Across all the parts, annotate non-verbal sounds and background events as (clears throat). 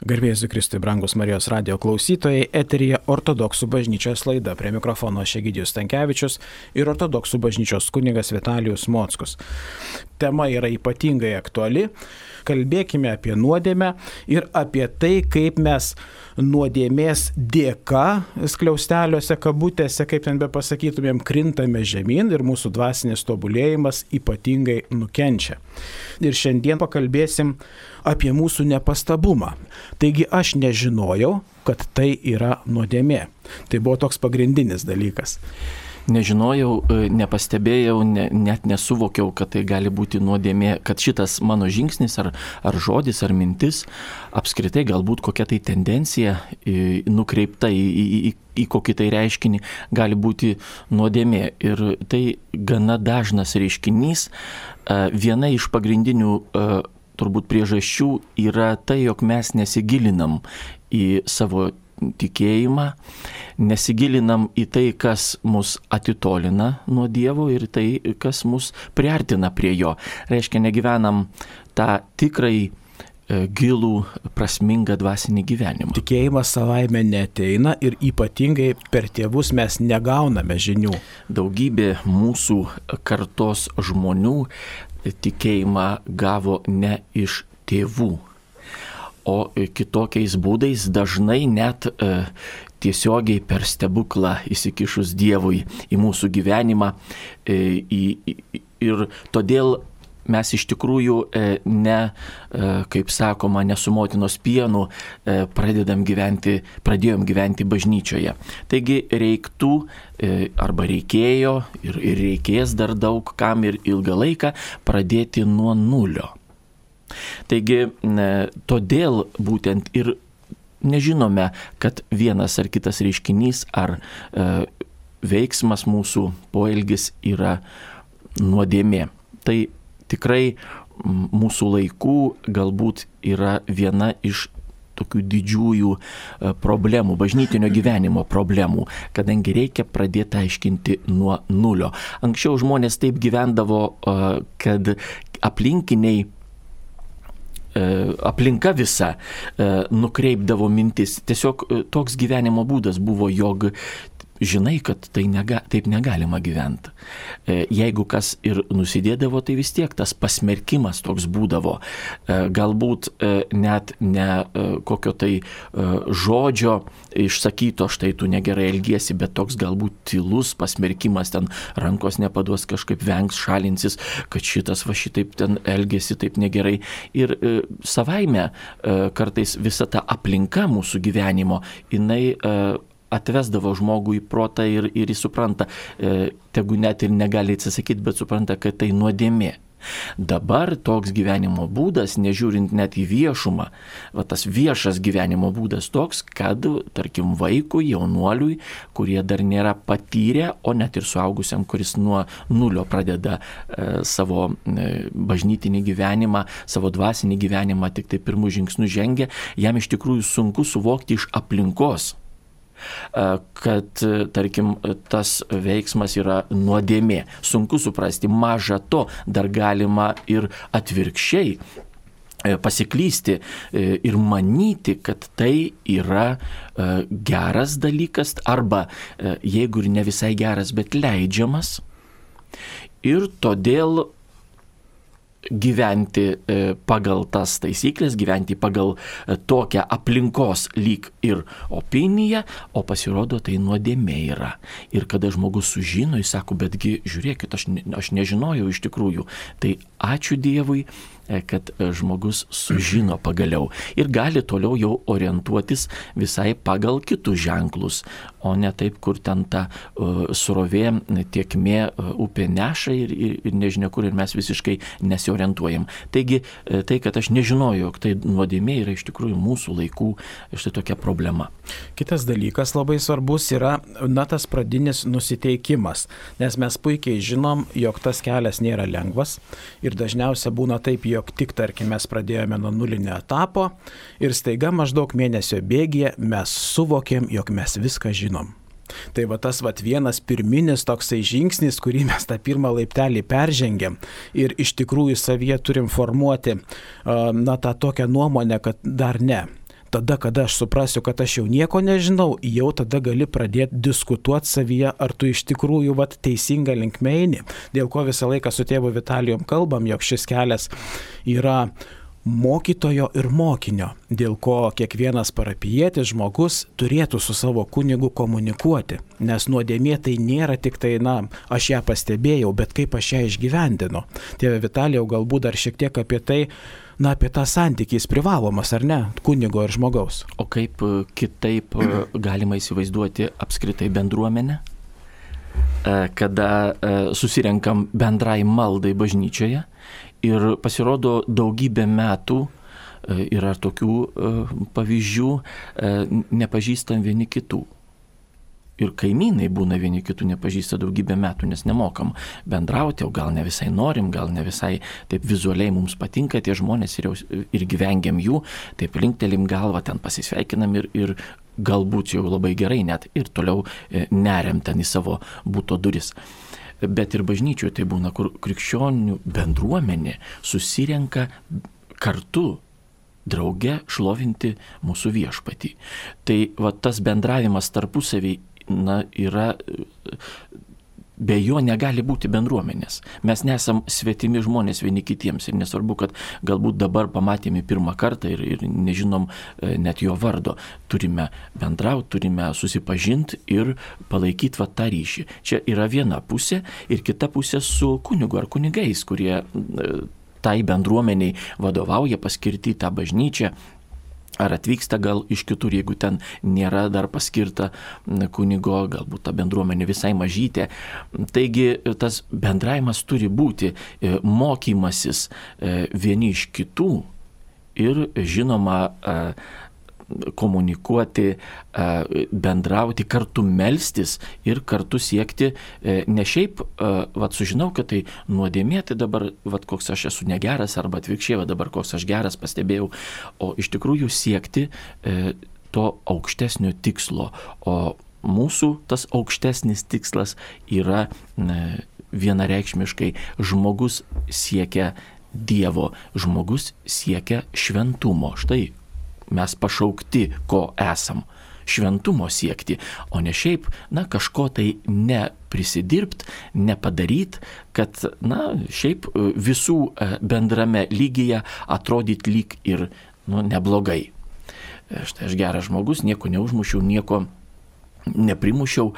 Garbėsiu Kristui, brangus Marijos radio klausytojai, eterija ortodoksų bažnyčios laida. Prie mikrofono Šegidijus Tankievičius ir ortodoksų bažnyčios kunigas Vitalijus Mockus. Tema yra ypatingai aktuali. Kalbėkime apie nuodėmę ir apie tai, kaip mes nuodėmės dėka, skliausteliuose, kabutėse, kaip ten be pasakytumėm, krintame žemyn ir mūsų dvasinis tobulėjimas ypatingai nukenčia. Ir šiandien pakalbėsim apie mūsų nepastabumą. Taigi aš nežinojau, kad tai yra nuodėmė. Tai buvo toks pagrindinis dalykas nežinojau, e, nepastebėjau, ne, net nesuvokiau, kad tai gali būti nuodėmė, kad šitas mano žingsnis ar, ar žodis ar mintis apskritai galbūt kokia tai tendencija nukreipta į, į, į, į kokį tai reiškinį gali būti nuodėmė. Ir tai gana dažnas reiškinys. E, viena iš pagrindinių e, turbūt priežasčių yra tai, jog mes nesigilinam į savo tikėjimą, nesigilinam į tai, kas mus atitolina nuo Dievo ir tai, kas mus priartina prie Jo. Reiškia, negyvenam tą tikrai e, gilų, prasmingą dvasinį gyvenimą. Tikėjimas savaime neteina ir ypatingai per tėvus mes negauname žinių. Daugybė mūsų kartos žmonių tikėjimą gavo ne iš tėvų, o kitokiais būdais dažnai net e, tiesiogiai per stebuklą įsikišus Dievui į mūsų gyvenimą. E, į, į, ir todėl mes iš tikrųjų e, ne, e, kaip sakoma, nesu motinos pienu e, pradedam gyventi, pradėjom gyventi bažnyčioje. Taigi reiktų arba reikėjo ir, ir reikės dar daug kam ir ilgą laiką pradėti nuo nulio. Taigi todėl būtent ir nežinome, kad vienas ar kitas reiškinys ar veiksmas mūsų poelgis yra nuodėmė. Tai tikrai mūsų laikų galbūt yra viena iš tokių didžiųjų e, problemų, bažnytinio (laughs) gyvenimo problemų, kadangi reikia pradėti aiškinti nuo nulio. Anksčiau žmonės taip gyvendavo, e, kad aplinkiniai e, aplinka visa nukreipdavo mintis. Tiesiog toks gyvenimo būdas buvo, jog žinai, kad tai nega, taip negalima gyventi. E, jeigu kas ir nusidėdavo, tai vis tiek tas pasmerkimas toks būdavo. E, galbūt e, net ne kokio tai žodžio išsakyto, štai tu negerai elgiesi, bet toks galbūt tylus pasmerkimas, ten rankos nepaduos kažkaip vengs, šalinsis, kad šitas va šitaip ten elgesi taip negerai. Ir savaime kartais visa ta aplinka mūsų gyvenimo, jinai atvesdavo žmogų į protą ir, ir jis supranta, e, tegu net ir negali atsisakyti, bet supranta, kad tai nuodėmė. Dabar toks gyvenimo būdas, nežiūrint net į viešumą, va, tas viešas gyvenimo būdas toks, kad, tarkim, vaikui, jaunuoliui, kurie dar nėra patyrę, o net ir suaugusiam, kuris nuo nulio pradeda e, savo e, bažnytinį gyvenimą, savo dvasinį gyvenimą, tik tai pirmų žingsnių žengia, jam iš tikrųjų sunku suvokti iš aplinkos kad, tarkim, tas veiksmas yra nuodėmė. Sunku suprasti, maža to, dar galima ir atvirkščiai e, pasiklysti e, ir manyti, kad tai yra e, geras dalykas arba jeigu ir ne visai geras, bet leidžiamas. Ir todėl gyventi e, pagal tas taisyklės, gyventi pagal e, tokią aplinkos lyg ir opiniją, o pasirodo tai nuodėmė yra. Ir kada žmogus sužino, jis sako, betgi žiūrėkit, aš, aš nežinojau iš tikrųjų. Tai ačiū Dievui, kad e, žmogus sužino pagaliau ir gali toliau jau orientuotis visai pagal kitus ženklus, o ne taip, kur ten ta uh, surovė, tiekmė upė neša ir, ir, ir nežinia kur ir mes visiškai nesiorientuojam. Taigi tai, kad aš nežinojau, jog tai nuodėmė yra iš tikrųjų mūsų laikų štai tokia problema. Kitas dalykas labai svarbus yra, na, tas pradinis nusiteikimas, nes mes puikiai žinom, jog tas kelias nėra lengvas ir dažniausiai būna taip, jog jog tik, tarkim, mes pradėjome nuo nulinio etapo ir staiga maždaug mėnesio bėgėje mes suvokėm, jog mes viską žinom. Tai va tas va vienas pirminis toksai žingsnis, kurį mes tą pirmą laiptelį peržengėm ir iš tikrųjų savyje turim formuoti, na, tą tokią nuomonę, kad dar ne, tada, kada aš suprasiu, kad aš jau nieko nežinau, jau tada gali pradėti diskutuoti savyje, ar tu iš tikrųjų vat, teisinga linkme eini. Dėl ko visą laiką su tėvu Vitalijom kalbam, jog šis kelias yra mokytojo ir mokinio, dėl ko kiekvienas parapijėtis žmogus turėtų su savo kunigu komunikuoti. Nes nuodėmė tai nėra tik tai, na, aš ją pastebėjau, bet kaip aš ją išgyvendinu. Tėve Vitalijau, galbūt dar šiek tiek apie tai, na, apie tą santykį jis privalomas, ar ne, kunigo ir žmogaus. O kaip e, kitaip e, galima įsivaizduoti apskritai bendruomenę? E, kada susirenkam bendrai maldai bažnyčioje Ir pasirodo daugybę metų yra tokių pavyzdžių, nepažįstam vieni kitų. Ir kaimynai būna vieni kitų nepažįsta daugybę metų, nes nemokam bendrauti, o gal ne visai norim, gal ne visai taip vizualiai mums patinka tie žmonės ir, jau, ir gyvengiam jų, taip linktelim galvą, ten pasisveikinam ir, ir galbūt jau labai gerai net ir toliau neriam ten į savo būto duris bet ir bažnyčioje tai būna, kur krikščionių bendruomenė susirenka kartu drauge šlovinti mūsų viešpatį. Tai va tas bendravimas tarpusavį na, yra be jo negali būti bendruomenės. Mes nesam svetimi žmonės vieni kitiems ir nesvarbu, kad galbūt dabar pamatėme pirmą kartą ir, ir nežinom e, net jo vardo. Turime bendrauti, turime susipažinti ir palaikyti va tą ryšį. Čia yra viena pusė ir kita pusė su kunigu ar kunigais, kurie e, tai bendruomeniai vadovauja, paskirti tą bažnyčią, ar atvyksta gal iš kitur, jeigu ten nėra dar paskirta kunigo, galbūt ta bendruomenė visai mažytė. Taigi tas bendravimas turi būti e, mokymasis e, vieni iš kitų ir žinoma e, komunikuoti, bendrauti, kartu melstis ir kartu siekti e, ne šiaip, vad sužinau, kad tai nuodėmė, tai dabar, vad koks aš esu negeras arba atvirkščiai, vad dabar koks aš geras pastebėjau, o iš tikrųjų siekti e, to aukštesnio tikslo. O mūsų tas aukštesnis tikslas yra vienareikšmiškai žmogus siekia Dievo, žmogus siekia šventumo. Štai mes pašaukti, ko esam šventumo siekti, o ne šiaip, na, kažko tai neprisidirbt, nepadaryt, kad, na, šiaip e, visų e, bendrame lygyje atrodyt lyg ir, nu, neblogai. E, štai aš geras žmogus, nieko neužmušiau, nieko neprimušiau,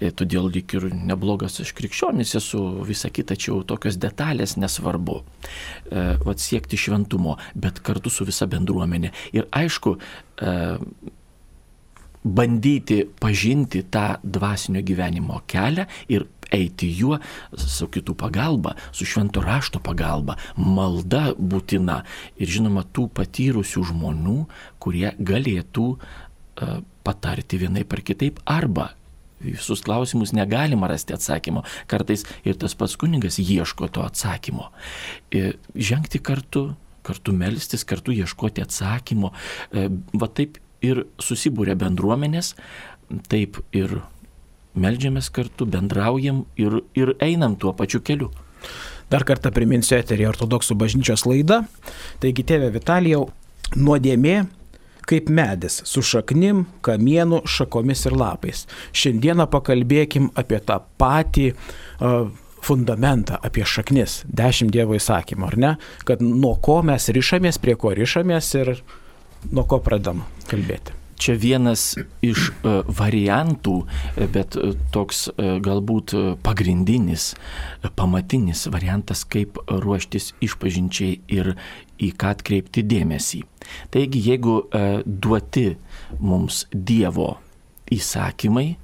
e, todėl lik ir neblogas aš krikščionis esu, visa kita čia jau tokios detalės nesvarbu. E, vat siekti šventumo, bet kartu su visa bendruomenė. Ir aišku, e, bandyti pažinti tą dvasinio gyvenimo kelią ir eiti juo su kitų pagalba, su švento rašto pagalba, malda būtina ir žinoma tų patyrusių žmonių, kurie galėtų uh, patarti vienaip ar kitaip, arba visus klausimus negalima rasti atsakymo. Kartais ir tas pats kuningas ieško to atsakymo. Ir žengti kartu, kartu melstis, kartu ieškoti atsakymo. E, va taip ir susibūrė bendruomenės, taip ir melžiamės kartu, bendraujam ir, ir einam tuo pačiu keliu. Dar kartą priminsiu eterį ortodoksų bažnyčios laidą. Taigi, tėve Vitalijau, nuodėmė kaip medis su šaknim, kamienu, šakomis ir lapais. Šiandieną pakalbėkim apie tą patį uh, fundamentą, apie šaknis, dešimt Dievo įsakymų, ar ne? Kad nuo ko mes ryšamės, prie ko ryšamės ir nuo ko pradam kalbėti čia vienas iš variantų, bet toks galbūt pagrindinis, pamatinis variantas, kaip ruoštis išpažinčiai ir į ką atkreipti dėmesį. Taigi, jeigu duoti mums Dievo įsakymai,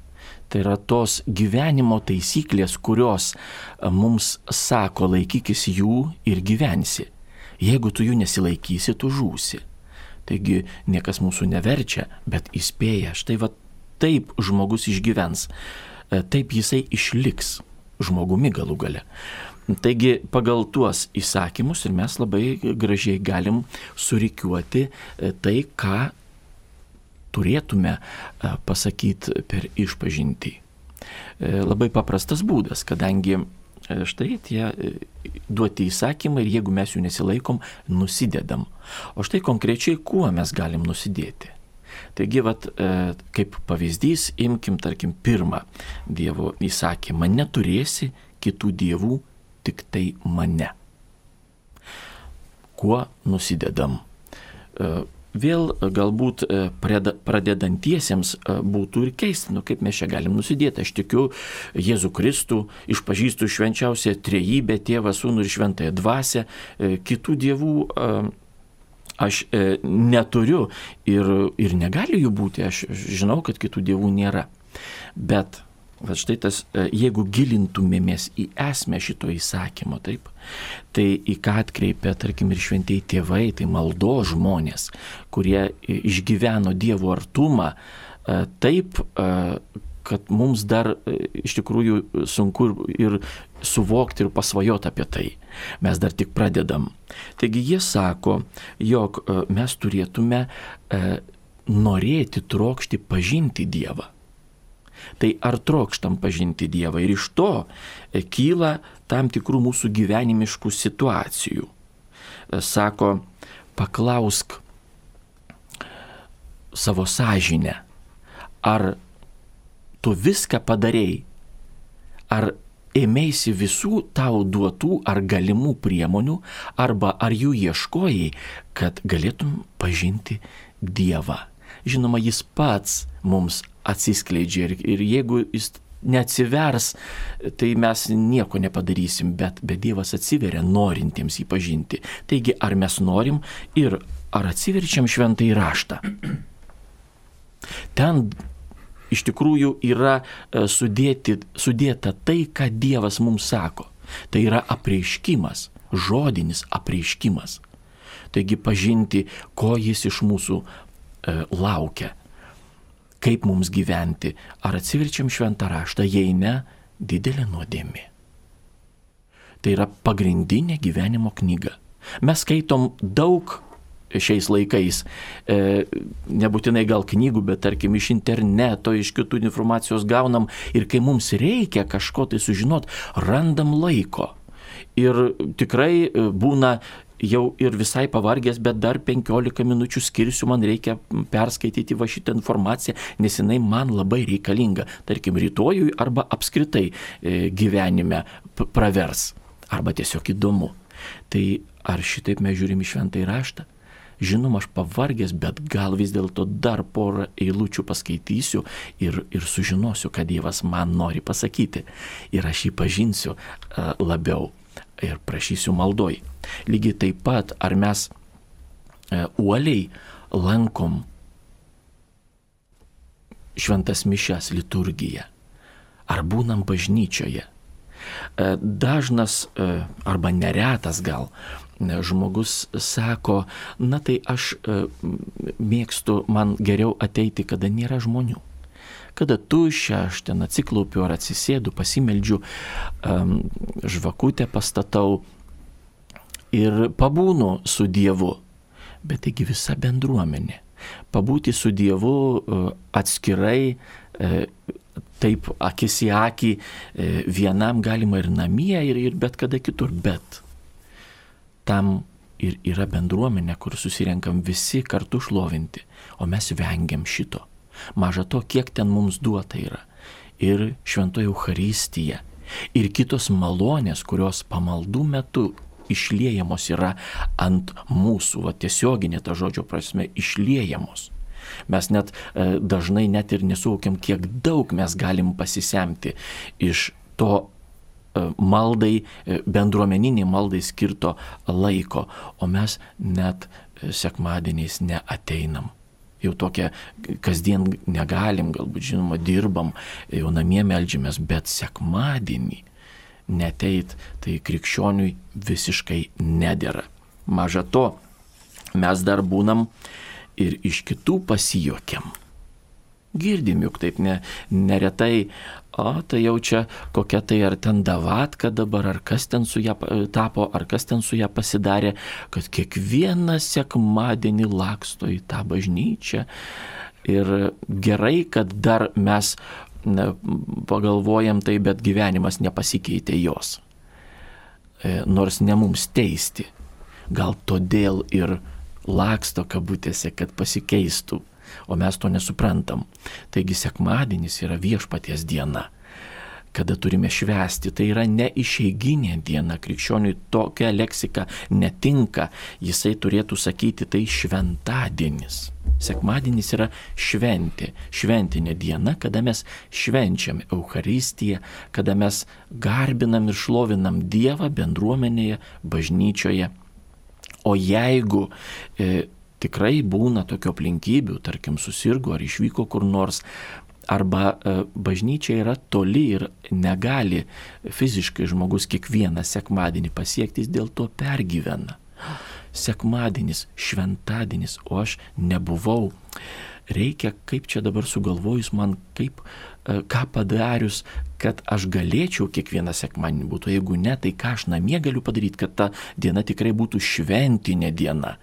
tai yra tos gyvenimo taisyklės, kurios mums sako laikykis jų ir gyvensi. Jeigu tu jų nesilaikysi, tu žūsi. Taigi niekas mūsų neverčia, bet įspėja. Štai va taip žmogus išgyvens. E, taip jisai išliks žmogumi galų gale. Taigi pagal tuos įsakymus ir mes labai gražiai galim surikiuoti e, tai, ką turėtume e, pasakyti per išpažinti. Labai paprastas būdas, kadangi štai tie duoti įsakymai ir jeigu mes jų nesilaikom, nusidedam. O štai konkrečiai kuo mes galim nusidėti. Taigi, vat, kaip pavyzdys, imkim, tarkim, pirmą Dievo įsakymą, neturėsi kitų dievų, tik tai mane. Kuo nusidedam? vėl e, galbūt e, pradedantiesiems e, būtų ir keisti, nu kaip mes čia galim nusidėti. Aš tikiu Jėzų Kristų, išpažįstu švenčiausią trejybę, tėvą, sūnų ir šventąją dvasę, kitų dievų aš neturiu ir, ir negali jų būti, aš žinau, kad kitų dievų nėra. Bet Va štai tas, e, jeigu gilintumėmės į esmę šito įsakymo, taip, tai į ką atkreipia, tarkim, ir šventieji tėvai, tai maldo žmonės, kurie išgyveno Dievo artumą, e, taip, e, kad mums dar iš tikrųjų sunku ir suvokti ir pasvajoti apie tai. Mes dar tik pradedam. Taigi jie sako, jog mes turėtume norėti, trokšti pažinti Dievą. Tai ar trokštam pažinti Dievą ir iš to e, kyla tam tikrų mūsų gyvenimiškų situacijų. E, sako, paklausk savo sąžinę, ar tu viską padarėjai, ar ėmėsi visų tau duotų ar galimų priemonių, arba ar jų ieškojai, kad galėtum pažinti Dievą. Žinoma, jis pats mums atsiskleidžia ir, ir jeigu jis neatsivers, tai mes nieko nepadarysim, bet, bet Dievas atsiveria norintiems jį pažinti. Taigi, ar mes norim ir ar atsiverčiam šventą įraštą. Ten iš tikrųjų yra e, sudėti, sudėta tai, ką Dievas mums sako. Tai yra apreiškimas, žodinis apreiškimas. Taigi pažinti, ko jis iš mūsų e, laukia kaip mums gyventi, ar atsiverčiam šventą raštą, jei ne, didelė nuodėmė. Tai yra pagrindinė gyvenimo knyga. Mes skaitom daug šiais laikais, e, nebūtinai gal knygų, bet tarkim iš interneto, iš kitų informacijos gaunam ir kai mums reikia kažko tai sužinot, randam laiko. Ir tikrai e, būna jau ir visai pavargęs, bet dar 15 minučių skirsiu, man reikia perskaityti va šitą informaciją, nes jinai man labai reikalinga, tarkim, rytojui arba apskritai e, gyvenime pravers, arba tiesiog įdomu. Tai ar šitaip mes žiūrim į šventą įraštą? Žinoma, aš pavargęs, bet gal vis dėlto dar porą eilučių paskaitysiu ir, ir sužinosiu, ką Dievas man nori pasakyti. Ir aš jį pažinsiu uh, labiau ir prašysiu maldoj. Lygiai taip pat, ar mes e, uoliai lankom šventas mišes liturgiją, ar būnam bažnyčioje. E, dažnas e, arba neretas gal žmogus sako, na tai aš mėgstu, man geriau ateiti, kada nėra žmonių kada tuščia, aš ten atsiklaupiu ar atsisėdu, pasimeldžiu, žvakutę pastatau ir pabūnu su Dievu. Bet taigi visa bendruomenė. Pabūti su Dievu uh, atskirai, uh, taip akis į akį, uh, vienam galima ir namie, ir, ir bet kada kitur. Bet tam ir yra bendruomenė, kur susirenkam visi kartu šlovinti, o mes vengiam šito. Maža to, kiek ten mums duota yra. Ir šventoji Euharistija. Ir kitos malonės, kurios pamaldų metu išliejamos yra ant mūsų, va tiesioginė ta žodžio prasme, išliejamos. Mes net e, dažnai net ir nesuvokiam, kiek daug mes galim pasisemti iš to e, maldai, e, bendruomeniniai maldai skirto laiko, o mes net e, sekmadieniais neateinam jau tokia kasdien negalim, galbūt žinoma, dirbam, jau namie melžiamės, bet sekmadienį neteit, tai krikščioniui visiškai nedėra. Maža to, mes dar būnam ir iš kitų pasijokiam. Girdim juk taip ne, neretai o tai jau čia kokia tai ar ten davatka dabar, ar kas ten su ją tapo, ar kas ten su ją pasidarė, kad kiekvieną sekmadienį laksto į tą bažnyčią. Ir gerai, kad dar mes ne, pagalvojam tai, bet gyvenimas nepasikeitė jos. e, nors ne mums teisti. Gal todėl ir laksto kabutėse, kad pasikeistų, o mes to nesuprantam. Taigi sekmadienis yra viešpaties diena kada turime švęsti. Tai yra ne išeiginė diena. Krikščioniui tokia leksika netinka. Jisai turėtų sakyti tai šventadienis. Sekmadienis yra šventė, šventinė diena, kada mes švenčiam Euharistiją, kada mes garbinam ir šlovinam Dievą bendruomenėje, bažnyčioje. O jeigu e, tikrai būna tokio aplinkybių, tarkim susirgo ar išvyko kur nors, arba e, bažnyčia yra toli ir negali fiziškai žmogus kiekvieną sekmadienį pasiekti, jis dėl to pergyvena. Sekmadienis, šventadienis, o aš nebuvau. Reikia, kaip čia dabar sugalvojus man, kaip, e, ką padarius, kad aš galėčiau kiekvieną sekmadienį būtų, jeigu ne, tai ką aš namie galiu padaryti, kad ta diena tikrai būtų šventinė diena,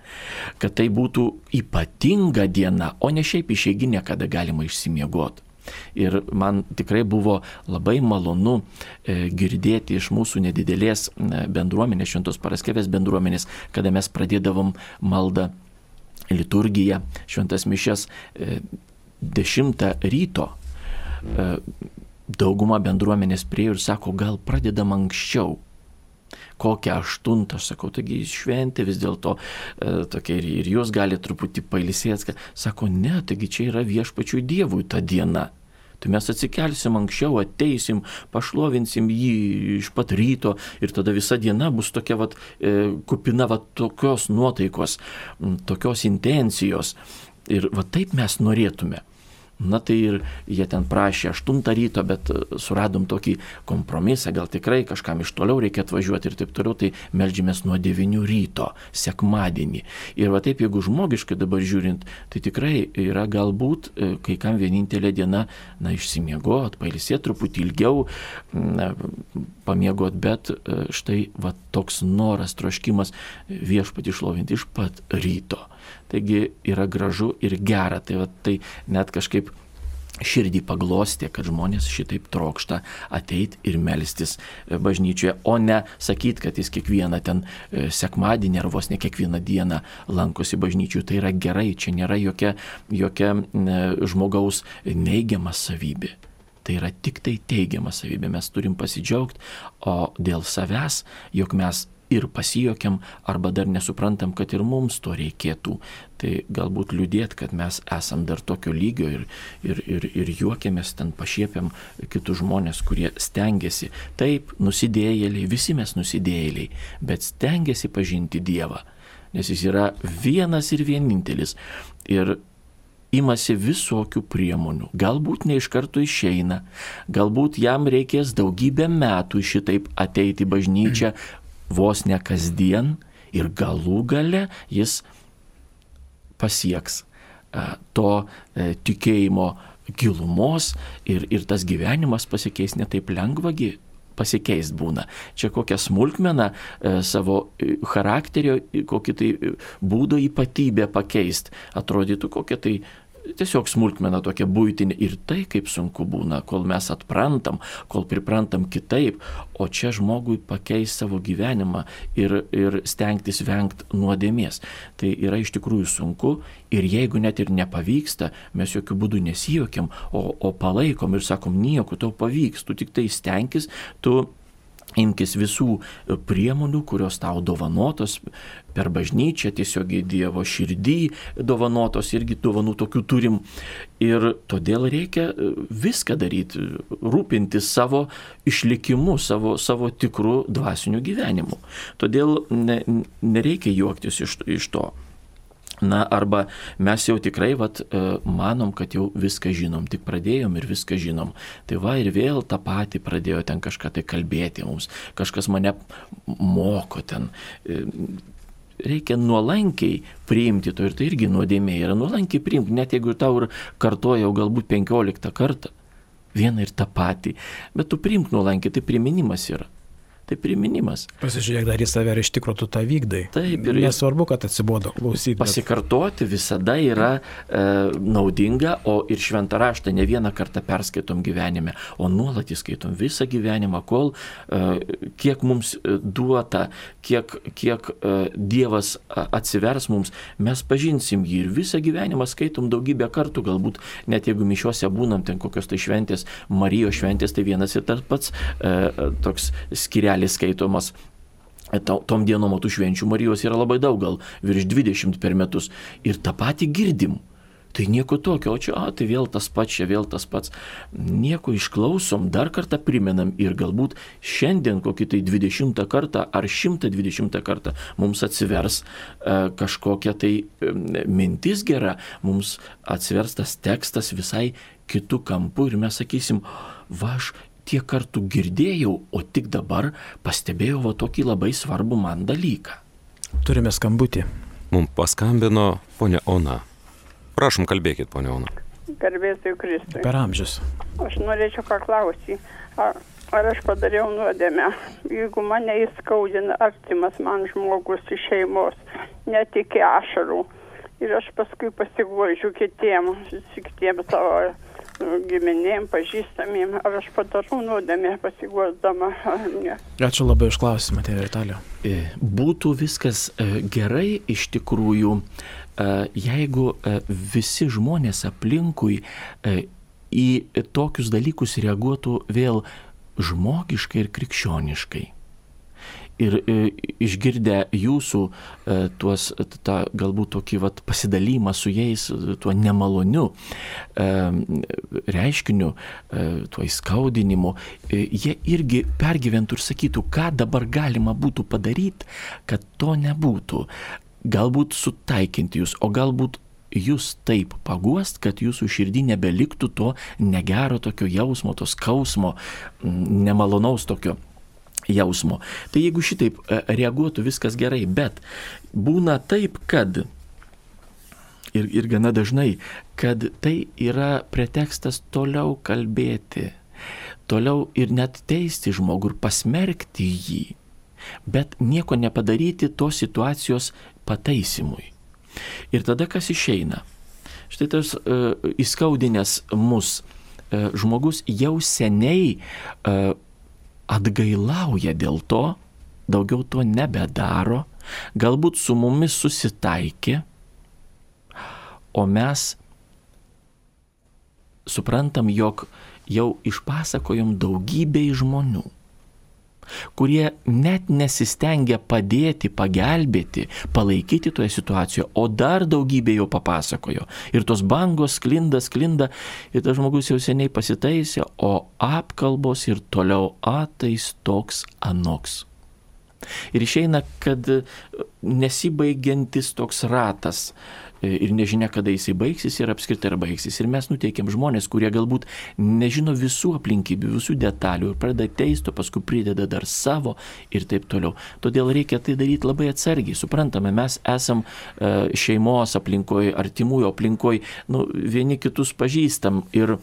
kad tai būtų ypatinga diena, o ne šiaip išeiginė, kada galima išsimiegoti. Ir man tikrai buvo labai malonu e, girdėti iš mūsų nedidelės e, bendruomenės, šventos paraskevės bendruomenės, kada mes pradėdavom maldą liturgiją, šventas mišes 10 e, ryto. Dauguma bendruomenės priejo ir sako, gal pradedam anksčiau kokią aštuntą, aš sakau, taigi šventė vis dėlto e, tokia ir, ir jūs galite truputį pailisėti. Sako, ne, taigi čia yra viešpačiui Dievui ta diena. Tai mes atsikelsim anksčiau, ateisim, pašlovinsim jį iš pat ryto ir tada visa diena bus tokia vat, e, kupina vat, tokios nuotaikos, tokios intencijos. Ir va taip mes norėtume. Na tai ir jie ten prašė 8 ryto, bet e, suradom tokį kompromisą, gal tikrai kažkam iš toliau reikia atvažiuoti ir taip toliau, tai melžiamės nuo 9 ryto, sekmadienį. Ir va taip, jeigu žmogiškai dabar žiūrint, tai tikrai yra galbūt e, kai kam vienintelė diena, na, išsimiegoti, pailsėti truputį ilgiau, na, pamiegot, bet e, štai va toks noras, troškimas viešpati išlovinti iš pat ryto. Taigi yra gražu ir gera. Tai, va, tai net kažkaip širdį paglostė, kad žmonės šitaip trokšta ateiti ir melstis e, bažnyčioje, o ne sakyti, kad jis kiekvieną ten e, sekmadienį ar vos ne kiekvieną dieną lankosi bažnyčių. Tai yra gerai, čia nėra jokia, jokia e, žmogaus neigiama savybė. Tai yra tik tai teigiama savybė. Mes turim pasidžiaugti, o dėl savęs, jog mes ir pasijokiam, arba dar nesuprantam, kad ir mums to reikėtų. Tai galbūt liūdėt, kad mes esam dar tokio lygio ir, ir, ir, ir juokiamės ten pašiepiam kitus žmonės, kurie stengiasi. Taip, nusidėjėliai, visi mes nusidėjėliai, bet stengiasi pažinti Dievą, nes jis yra vienas ir vienintelis. Ir imasi visokių priemonių. Galbūt ne iš karto išeina, galbūt jam reikės daugybę metų šitaip ateiti į bažnyčią, vos ne kasdien ir galų gale jis pasieks e, to e, tikėjimo gilumos ir, ir tas gyvenimas pasikeis netaip lengvagi pasikeist būna. Čia kokią smulkmeną e, savo e, charakterio, kokį tai būdo ypatybę pakeist. Atrodytų kokia tai tiesiog smulkmena tokia būtinė ir tai kaip sunku būna, kol mes atprantam, kol priprantam kitaip, o čia žmogui pakeis savo gyvenimą ir, ir stengtis vengti nuodėmės. Tai yra iš tikrųjų sunku ir jeigu net ir nepavyksta, mes jokių būdų nesijokiam, o, o palaikom ir sakom, nieko tau pavyks, tu tik tai stenkis, tu Imkis visų priemonių, kurios tau dovanotos per bažnyčią, tiesiog į Dievo širdį dovanotos, irgi dovanų tokių turim. Ir todėl reikia viską daryti, rūpintis savo išlikimu, savo, savo tikrų dvasinių gyvenimų. Todėl ne, nereikia juoktis iš, iš to. Na, arba mes jau tikrai vat, e, manom, kad jau viską žinom, tik pradėjom ir viską žinom. Tai va ir vėl tą patį pradėjo ten kažką tai kalbėti mums, kažkas mane moko ten. E, reikia nuolankiai priimti to ir tai irgi nuodėmė yra nuolankiai priimti, net jeigu tau ir kartojau galbūt penkioliktą kartą vieną ir tą patį, bet tu priimk nuolankiai, tai priminimas yra. Tai priminimas. Pasižiūrėk dar į save ir iš tikrųjų tu tą vykdai. Taip, ir nesvarbu, kad atsibodo klausyti. Bet... Pasikartoti visada yra e, naudinga, o ir šventą raštą ne vieną kartą perskaitom gyvenime, o nuolat įskaitom visą gyvenimą, kol e, kiek mums e, duota, kiek, kiek e, Dievas atsivers mums, mes pažinsim jį ir visą gyvenimą skaitom daugybę kartų, galbūt net jeigu mišiuose būnam ten kokios tai šventės, Marijos šventės, tai vienas ir tas pats e, toks skirelis skaitomas tom dienom tų švenčių Marijos yra labai daug, gal virš 20 per metus. Ir tą patį girdim. Tai nieko tokio, o čia, a, tai vėl tas pats, čia vėl tas pats. Nieko išklausom, dar kartą primenam ir galbūt šiandien kokį tai 20 kartą ar 120 kartą mums atsivers e, kažkokia tai e, mintis gera, mums atsivers tas tekstas visai kitų kampų ir mes sakysim, va aš tiek kartų girdėjau, o tik dabar pastebėjau va tokį labai svarbų man dalyką. Turime skambutį. Mums paskambino ponia Ona. Prašom, kalbėkit, ponia Ona. Garbėsiu Kristui. Per amžius. Aš norėčiau paklausyti, ar, ar aš padariau nuodėmę, jeigu mane įskaudina artimas man žmogus iš šeimos, netikė ašarų. Ir aš paskui pasiguodžiu kitiem, kitiem savo giminėm, pažįstamiem, ar aš padarau nuodėmę pasiguodama. Ačiū labai už klausimą, tėvė Vitalija. E, būtų viskas e, gerai iš tikrųjų, jeigu visi žmonės aplinkui į tokius dalykus reaguotų vėl žmogiškai ir krikščioniškai. Ir e, išgirdę jūsų e, tuos, tą galbūt tokį vat, pasidalymą su jais, tuo nemaloniu e, reiškiniu, tuo įskaudinimu, jie irgi pergyventų ir sakytų, ką dabar galima būtų padaryti, kad to nebūtų. Galbūt sutaikinti jūs, o galbūt jūs taip paguost, kad jūsų širdį nebeliktų to negero tokio jausmo, to skausmo, nemalonaus tokio jausmo. Tai jeigu šitaip e, reaguotų viskas gerai, bet būna taip, kad ir, ir gana dažnai, kad tai yra pretekstas toliau kalbėti, toliau ir net teisti žmogų ir pasmerkti jį, bet nieko nepadaryti tos situacijos pataisimui. Ir tada kas išeina? Štai tas uh, įskaudinęs mus uh, žmogus jau seniai uh, atgailauja dėl to, daugiau to nebedaro, galbūt su mumis susitaikė, o mes suprantam, jog jau išpasakojom daugybei žmonių kurie net nesistengia padėti, pagelbėti, palaikyti toje situacijoje, o dar daugybė jau papasakojo. Ir tos bangos sklinda, sklinda, ir tas žmogus jau seniai pasitaisė, o apkalbos ir toliau atais toks anoks. Ir išeina, kad nesibaigiantis toks ratas ir nežinia, kada jisai baigsis ir apskritai ar baigsis. Ir mes nuteikėm žmonės, kurie galbūt nežino visų aplinkybių, visų detalių ir pradeda teisto, paskui prideda dar savo ir taip toliau. Todėl reikia tai daryti labai atsargiai. Suprantame, mes esam e, šeimos aplinkoje, artimųjų aplinkoje, nu, vieni kitus pažįstam ir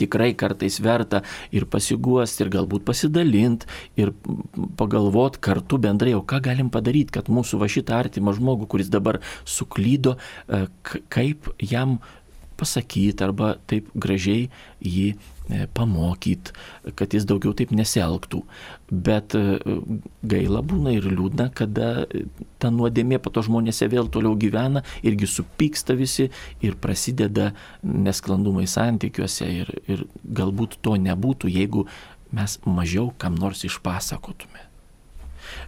tikrai kartais verta ir pasiguosti, ir galbūt pasidalinti, ir pagalvoti kartu bendrai, o ką galim padaryti, kad mūsų va šitą artimą žmogų, kuris dabar suklydo, e, kaip jam pasakyti arba taip gražiai jį pamokyti, kad jis daugiau taip nesielgtų. Bet e, gaila būna ir liūdna, kada ta nuodėmė po to žmonėse vėl toliau gyvena, irgi supyksta visi ir prasideda nesklandumai santykiuose ir, ir galbūt to nebūtų, jeigu mes mažiau kam nors išpasakotume.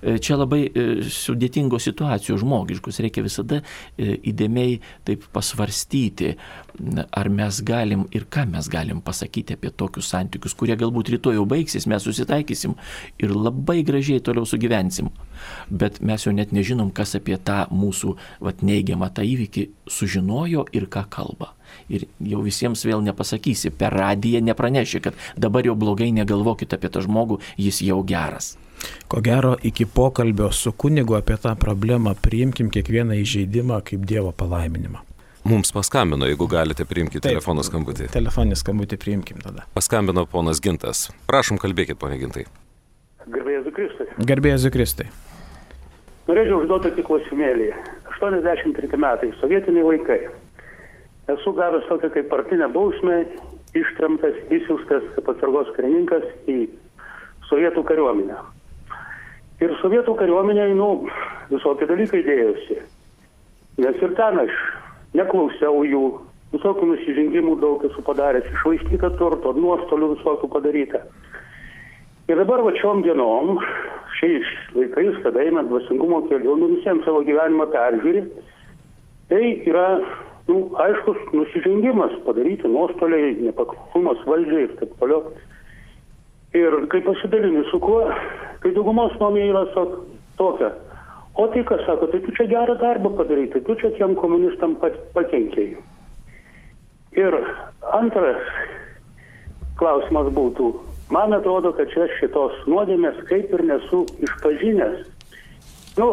E, čia labai e, sudėtingos situacijos žmogiškus, reikia visada e, įdėmiai taip pasvarstyti, ar mes galim ir ką mes galim pasakyti apie tokius santykius, kurie galbūt rytoj jau baigsis, mes susitaikysim ir labai gražiai toliau sugyvensim. Bet mes jau net nežinom, kas apie tą mūsų vat, neigiamą tą įvykį sužinojo ir ką kalba. Ir jau visiems vėl nepasakysi, per radiją nepraneši, kad dabar jau blogai negalvokit apie tą žmogų, jis jau geras. Ko gero, iki pokalbio su kunigu apie tą problemą priimkim kiekvieną įžeidimą kaip Dievo palaiminimą. Mums paskambino, jeigu galite priimti telefono skambutį. Telefoninį skambutį priimkim tada. Paskambino ponas Gintas. Prašom, kalbėkit, ponė Gintai. Garbėsiu Kristui. Garbėjai Zikristai. Norėčiau užduoti tokį klausimėlį. 83 metai, sovietiniai laikai. Esu gavęs tokią kaip partinę bausmę, ištremtas, įsiūstas kaip atsargos karininkas į sovietų kariuomenę. Ir sovietų kariuomenėje, nu, visokie dalykai dėjosi. Nes ir ten aš neklausiau jų, visokių nusižengimų daug esu padaręs, išvaistyta turto, nuostolių visokių padaryta. Ir dabar va šiom dienom, šiais laikais, kada eina dvasingumo keliu, nu visiems savo gyvenimą peržiūri, tai yra, nu, aiškus nusižengimas, padaryti nuostoliai, nepaklumas valdžiai ir taip toliau. Ir kai pasidalini su kuo, kai daugumos nuomonė yra so, tokia. O tai kas sako, tai tu čia gerą darbą padarai, tai tu čia tiem komunistam pakenkėjai. Ir antras klausimas būtų, man atrodo, kad čia šitos nuodėmės kaip ir nesu išpažinęs. Nu,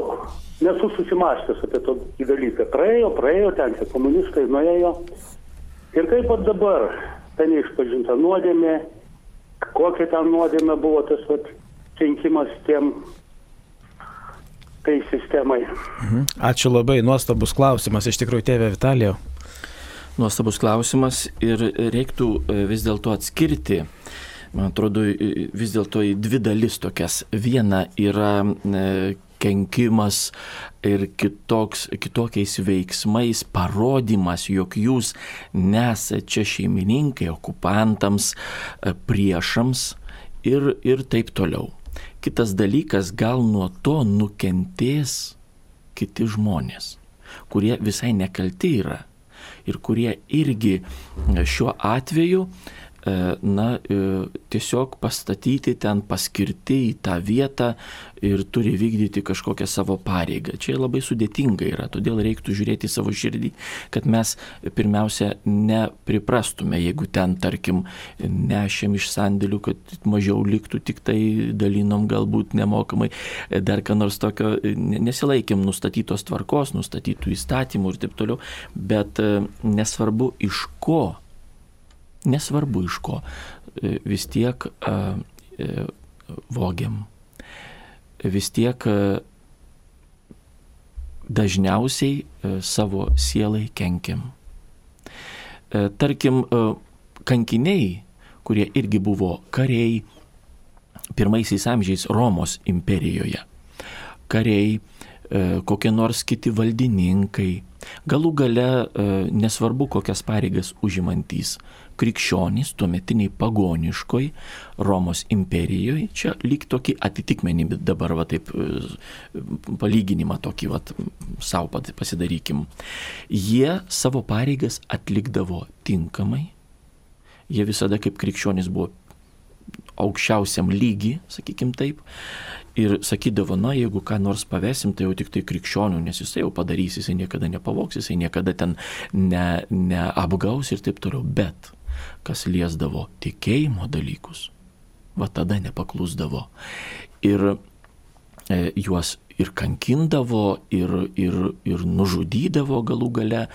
nesu susimastęs apie tokį dalyką. Praėjo, praėjo, ten tie komunistai nuėjo. Ir kaip pat dabar ta neišpažinta nuodėmė, kokia ten nuodėmė buvo tas vat, kenkimas tiem tai sistemai. Mhm. Ačiū labai, nuostabus klausimas iš tikrųjų, tėvė Vitalijau. Nuostabus klausimas ir reiktų e, vis dėlto atskirti man atrodo, vis dėlto į dvi dalis tokias. Viena yra e, kenkimas ir kitoks, kitokiais veiksmais parodimas, jog jūs nesate čia šeimininkai, okupantams, e, priešams ir, ir taip toliau. Kitas dalykas, gal nuo to nukentės kiti žmonės, kurie visai nekalti yra ir kurie irgi šiuo atveju E, na, e, tiesiog pastatyti ten, paskirti į tą vietą ir turi vykdyti kažkokią savo pareigą. Čia labai sudėtinga yra, todėl reiktų žiūrėti savo širdį, kad mes pirmiausia nepriprastume, jeigu ten, tarkim, nešėm iš sandėlių, kad mažiau liktų, tik tai dalinom galbūt nemokamai, dar ką nors tokio, nesilaikėm nustatytos tvarkos, nustatytų įstatymų ir taip toliau, bet e, nesvarbu iš ko nesvarbu iš ko, e, vis tiek e, vogiam, vis tiek e, dažniausiai savo sielai kenkiam. Tarkim, kankiniai, kurie irgi buvo kariai pirmaisiais amžiais Romos imperijoje, kariai, kokie nors kiti valdininkai, galų gale nesvarbu kokias pareigas užimantys krikščionys tuometiniai pagoniškoj Romos imperijoje, čia lyg tokį atitikmenį, bet dabar va taip e, palyginimą tokį va savo pasidarykim. Jie savo pareigas atlikdavo tinkamai, jie visada kaip krikščionys buvo aukščiausiam lygi, sakykim taip, ir sakydavo, na, jeigu ką nors pavesim, tai jau tik tai krikščionių, nes jisai jau padarys, jisai niekada nepavoks, jisai niekada ten ne, neapgaus ir taip toliau. Bet kas liesdavo tikėjimo dalykus, va tada nepaklusdavo. Ir e, juos ir kankindavo, ir, ir, ir nužudydavo galų gale,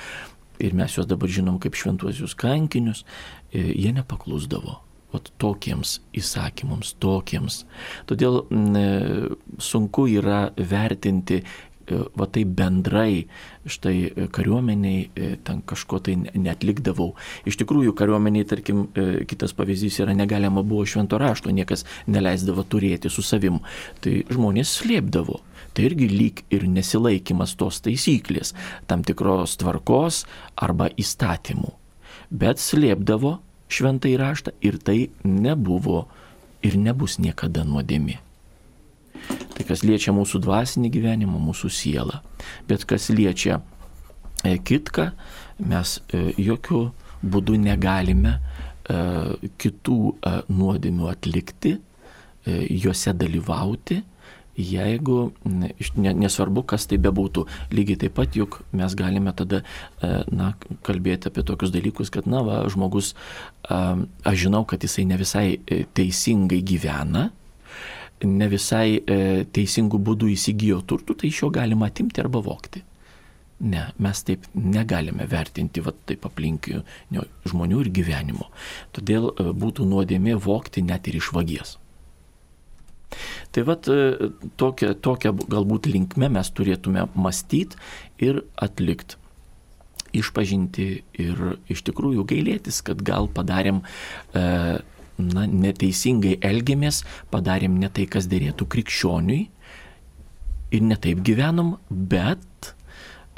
ir mes juos dabar žinom kaip šventuosius kankinius, e, jie nepaklusdavo. Vat tokiems įsakymams, tokiems. Todėl m, e, sunku yra vertinti va tai bendrai, štai e, kariuomeniai e, ten kažko tai netlikdavau. Iš tikrųjų, kariuomeniai, tarkim, kitas pavyzdys yra negalima buvo švento rašto, niekas neleisdavo turėti su savim. Tai žmonės slėpdavo. Tai irgi lyg ir nesilaikimas tos taisyklės, tam tikros tvarkos arba įstatymų. Bet slėpdavo šventai raštą ir tai nebuvo ir nebus niekada nuodėmi. Tai kas liečia mūsų dvasinį gyvenimą, mūsų sielą. Bet kas liečia e, kitką, mes e, jokių būdų negalime e, kitų nuodėmių atlikti, juose dalyvauti, jeigu, nesvarbu, kas tai bebūtų, lygiai taip pat juk mes galime tada, na, kalbėti apie tokius dalykus, kad, na, va, žmogus, aš žinau, kad jisai ne visai teisingai gyvena, ne visai e, teisingų būdų įsigijo turtų, tai iš jo galima atimti arba vokti. Ne, mes taip negalime vertinti va, taip aplinkinių žmonių ir gyvenimo. Todėl e, būtų nuodėmė vokti net ir iš vagies. Tai vad tokia, tokia galbūt linkme mes turėtume mąstyti ir atlikti išpažinti ir iš tikrųjų gailėtis, kad gal padarėm, e, na, neteisingai elgėmės, padarėm ne tai, kas dėrėtų krikščioniui ir netaip gyvenom, bet,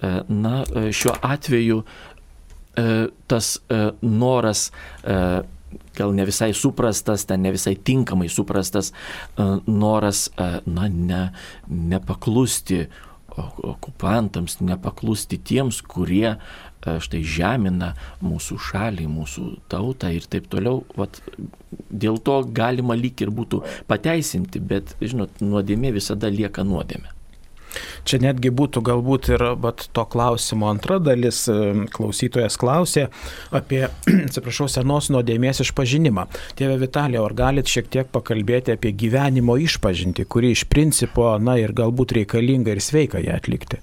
e, na, šiuo atveju e, tas e, noras e, gal ne visai suprastas, ten ne visai tinkamai suprastas noras, na, ne, nepaklusti okupantams, nepaklusti tiems, kurie štai žemina mūsų šalį, mūsų tautą ir taip toliau. Vat, dėl to galima lyg ir būtų pateisinti, bet, žinot, nuodėmė visada lieka nuodėmė. Čia netgi būtų galbūt ir bet, to klausimo antra dalis. E, klausytojas klausė apie, (clears throat) atsiprašau, senos nuodėmės išpažinimą. Tėve Vitalija, ar galit šiek tiek pakalbėti apie gyvenimo išpažinti, kuri iš principo, na ir galbūt reikalinga ir sveika ją atlikti?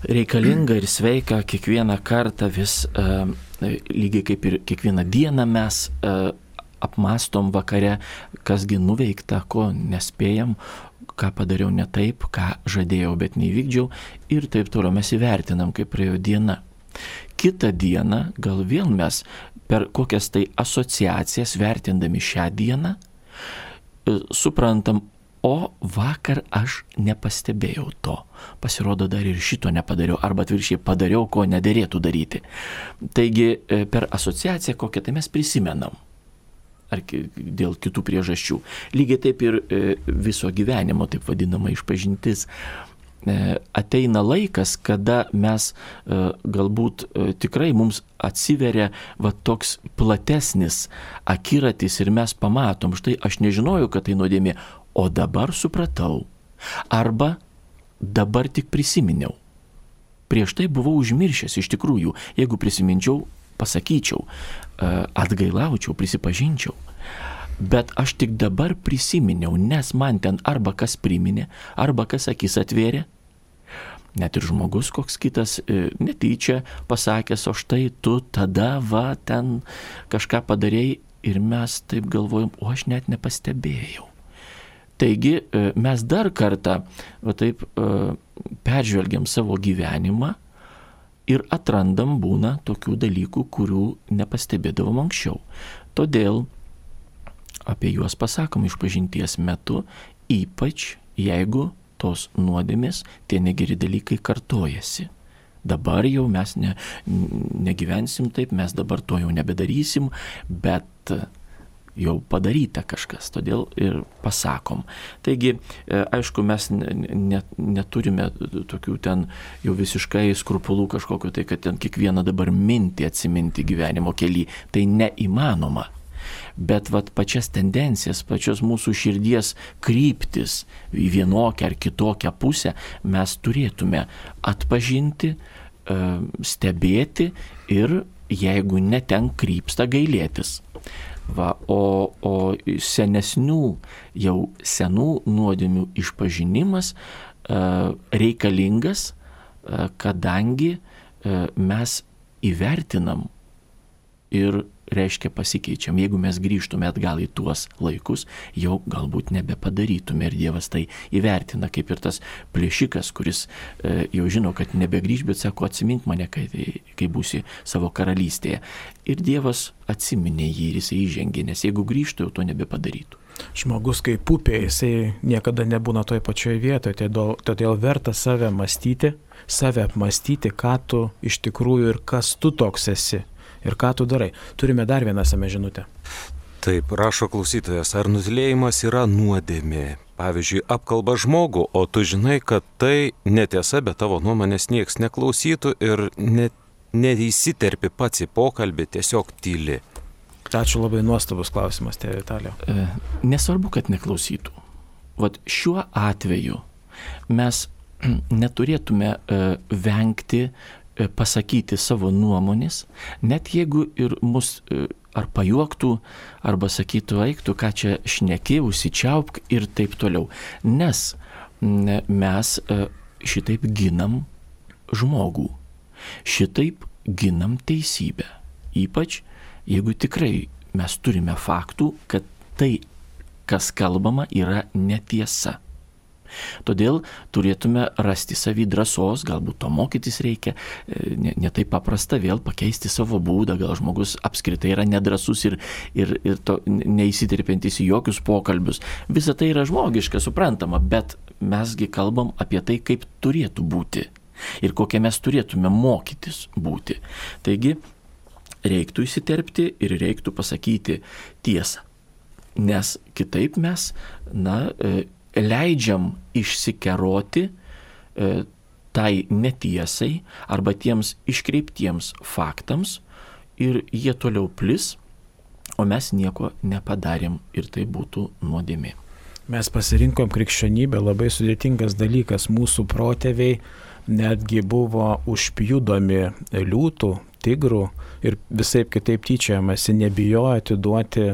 Reikalinga ir sveika kiekvieną kartą vis, uh, lygiai kaip ir kiekvieną dieną mes uh, apmastom vakare, kasgi nuveikta, ko nespėjam, ką padariau ne taip, ką žadėjau, bet neįvykdžiau ir taip toliau mes įvertinam, kaip praėjo diena. Kita diena gal vėl mes per kokias tai asociacijas vertindami šią dieną e, suprantam, o vakar aš nepastebėjau to. Pasirodo, dar ir šito nepadariau, arba atvirkščiai padariau, ko nederėtų daryti. Taigi e, per asociaciją kokią tai mes prisimenam ar dėl kitų priežasčių. Lygiai taip ir e, viso gyvenimo, taip vadinama, išpažintis. E, ateina laikas, kada mes e, galbūt tikrai mums atsiveria va toks platesnis akiratis ir mes pamatom, štai aš nežinojau, kad tai nuodėmė, o dabar supratau. Arba dabar tik prisiminiau. Prieš tai buvau užmiršęs iš tikrųjų, jeigu prisiminčiau, pasakyčiau, atgailaučiau, prisipažinčiau. Bet aš tik dabar prisiminiau, nes man ten arba kas priminė, arba kas akis atvėrė. Net ir žmogus koks kitas e, netyčia pasakęs, o štai tu tada va ten kažką padarėjai ir mes taip galvojom, o aš net nepastebėjau. Taigi e, mes dar kartą va taip e, peržvelgiam savo gyvenimą ir atrandam būna tokių dalykų, kurių nepastebėdavom anksčiau. Todėl apie juos pasakom išpažinties metu, ypač jeigu tos nuodėmės, tie negeri dalykai kartojasi. Dabar jau mes ne, negyvensim taip, mes dabar to jau nebedarysim, bet jau padaryta kažkas, todėl ir pasakom. Taigi, e, aišku, mes net, neturime tokių ten jau visiškai skrupulų kažkokio, tai kad ten kiekvieną dabar mintį atsiminti gyvenimo keli, tai neįmanoma. Bet vat pačias tendencijas, pačios mūsų širdies kryptis į vienokią ar kitokią pusę mes turėtume atpažinti, e, stebėti ir jeigu neten krypsta gailėtis. Va, o, o senesnių, jau senų nuodėmių išpažinimas uh, reikalingas, uh, kadangi uh, mes įvertinam ir reiškia pasikeičiam. Jeigu mes grįžtume atgal į tuos laikus, jau galbūt nebepadarytume ir Dievas tai įvertina, kaip ir tas plėšikas, kuris e, jau žino, kad nebegrįž, bet sako, atsimink mane, kai, kai būsi savo karalystėje. Ir Dievas atsiminė jį ir jisai įžengė, nes jeigu grįžtų, jau to nebepadarytų. Žmogus kaip upė, jisai niekada nebūna toje pačioje vietoje, todėl, todėl verta save mąstyti, save apmastyti, ką tu iš tikrųjų ir kas tu toks esi ir ką tu darai. Turime dar vieną same žinutę. Taip, rašo klausytojas, ar nutilėjimas yra nuodėmė? Pavyzdžiui, apkalba žmogų, o tu žinai, kad tai netiesa, bet tavo nuomonės nieks neklausytų ir net neįsiterpi pats į pokalbį, tiesiog tyli. Ačiū labai nuostabus klausimas, tėvė Vitalio. E, nesvarbu, kad neklausytų. Vat šiuo atveju mes (clears throat) neturėtume e, vengti pasakyti savo nuomonės, net jeigu ir mus e, ar pajuoktų, arba sakytų, eiktų, ką čia šneki, užsičiaupk ir taip toliau. Nes mes e, šitaip ginam žmogų, šitaip ginam teisybę. Ypač jeigu tikrai mes turime faktų, kad tai, kas kalbama, yra netiesa. Todėl turėtume rasti savį drąsos, galbūt to mokytis reikia, e, ne, paprasta vėl pakeisti savo būdą, gal žmogus apskritai yra nedrasus ir, ir, ir to, neįsitirpintis į jokius pokalbius. Visa tai yra žmogiška, suprantama, bet mesgi kalbam apie tai, kaip turėtų būti ir kokie mes turėtume mokytis būti. Taigi, reiktų įsiterpti ir reiktų pasakyti tiesą. Nes kitaip mes, na, e, leidžiam išsikeroti e, tai netiesai arba tiems iškreiptiems faktams ir jie toliau plis, o mes nieko nepadarėm ir tai būtų nuodėmė. Mes pasirinkom krikščionybę, labai sudėtingas dalykas, mūsų protėviai netgi buvo užpjudomi liūtų, tigrų ir visai kitaip tyčiojamasi, nebijojo atiduoti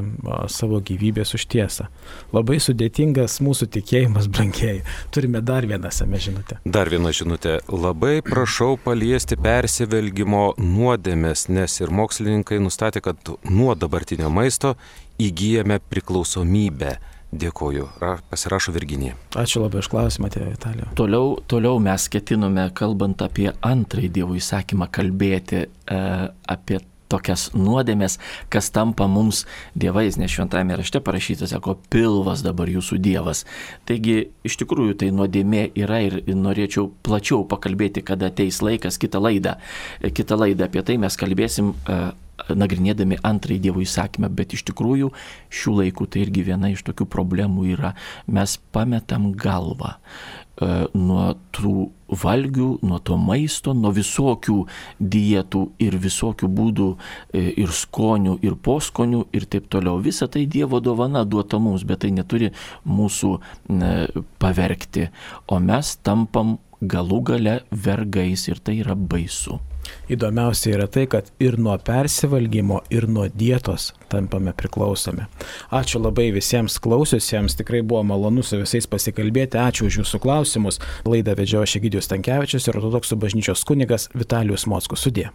savo gyvybės už tiesą. Labai sudėtingas mūsų tikėjimas, brangiai. Turime dar vieną samę žinutę. Dar viena žinutė. Labai prašau paliesti persivelgimo nuodėmės, nes ir mokslininkai nustatė, kad nuo dabartinio maisto įgyjame priklausomybę. Dėkoju. Pasirašo Virginija. Ačiū labai už klausimą, tėvė Vitalija. Toliau, toliau mes ketinome, kalbant apie antrąjį Dievo įsakymą, kalbėti e, apie tokias nuodėmės, kas tampa mums dievais, nes šventame rašte parašyta, sako, pilvas dabar jūsų dievas. Taigi, iš tikrųjų, tai nuodėmė yra ir norėčiau plačiau pakalbėti, kada ateis laikas, kitą laidą. Kitą laidą apie tai mes kalbėsim e, nagrinėdami antrąjį Dievo įsakymą, bet iš tikrųjų šių laikų tai irgi viena iš tokių problemų yra, mes pametam galvą e, nuo tų valgių, nuo to maisto, nuo visokių dietų ir visokių būdų e, ir skonių, ir poskonių ir taip toliau. Visa tai Dievo dovana duota mums, bet tai neturi mūsų pavergti, o mes tampam galų gale vergais ir tai yra baisu. Įdomiausia yra tai, kad ir nuo persivalgymo, ir nuo dietos tampame priklausomi. Ačiū labai visiems klausiusiems, tikrai buvo malonu su visais pasikalbėti, ačiū už jūsų klausimus. Laidą vedžiojo Šegidijus Tankievičius ir ortodoksų bažnyčios kunigas Vitalijus Mockus. Sudė.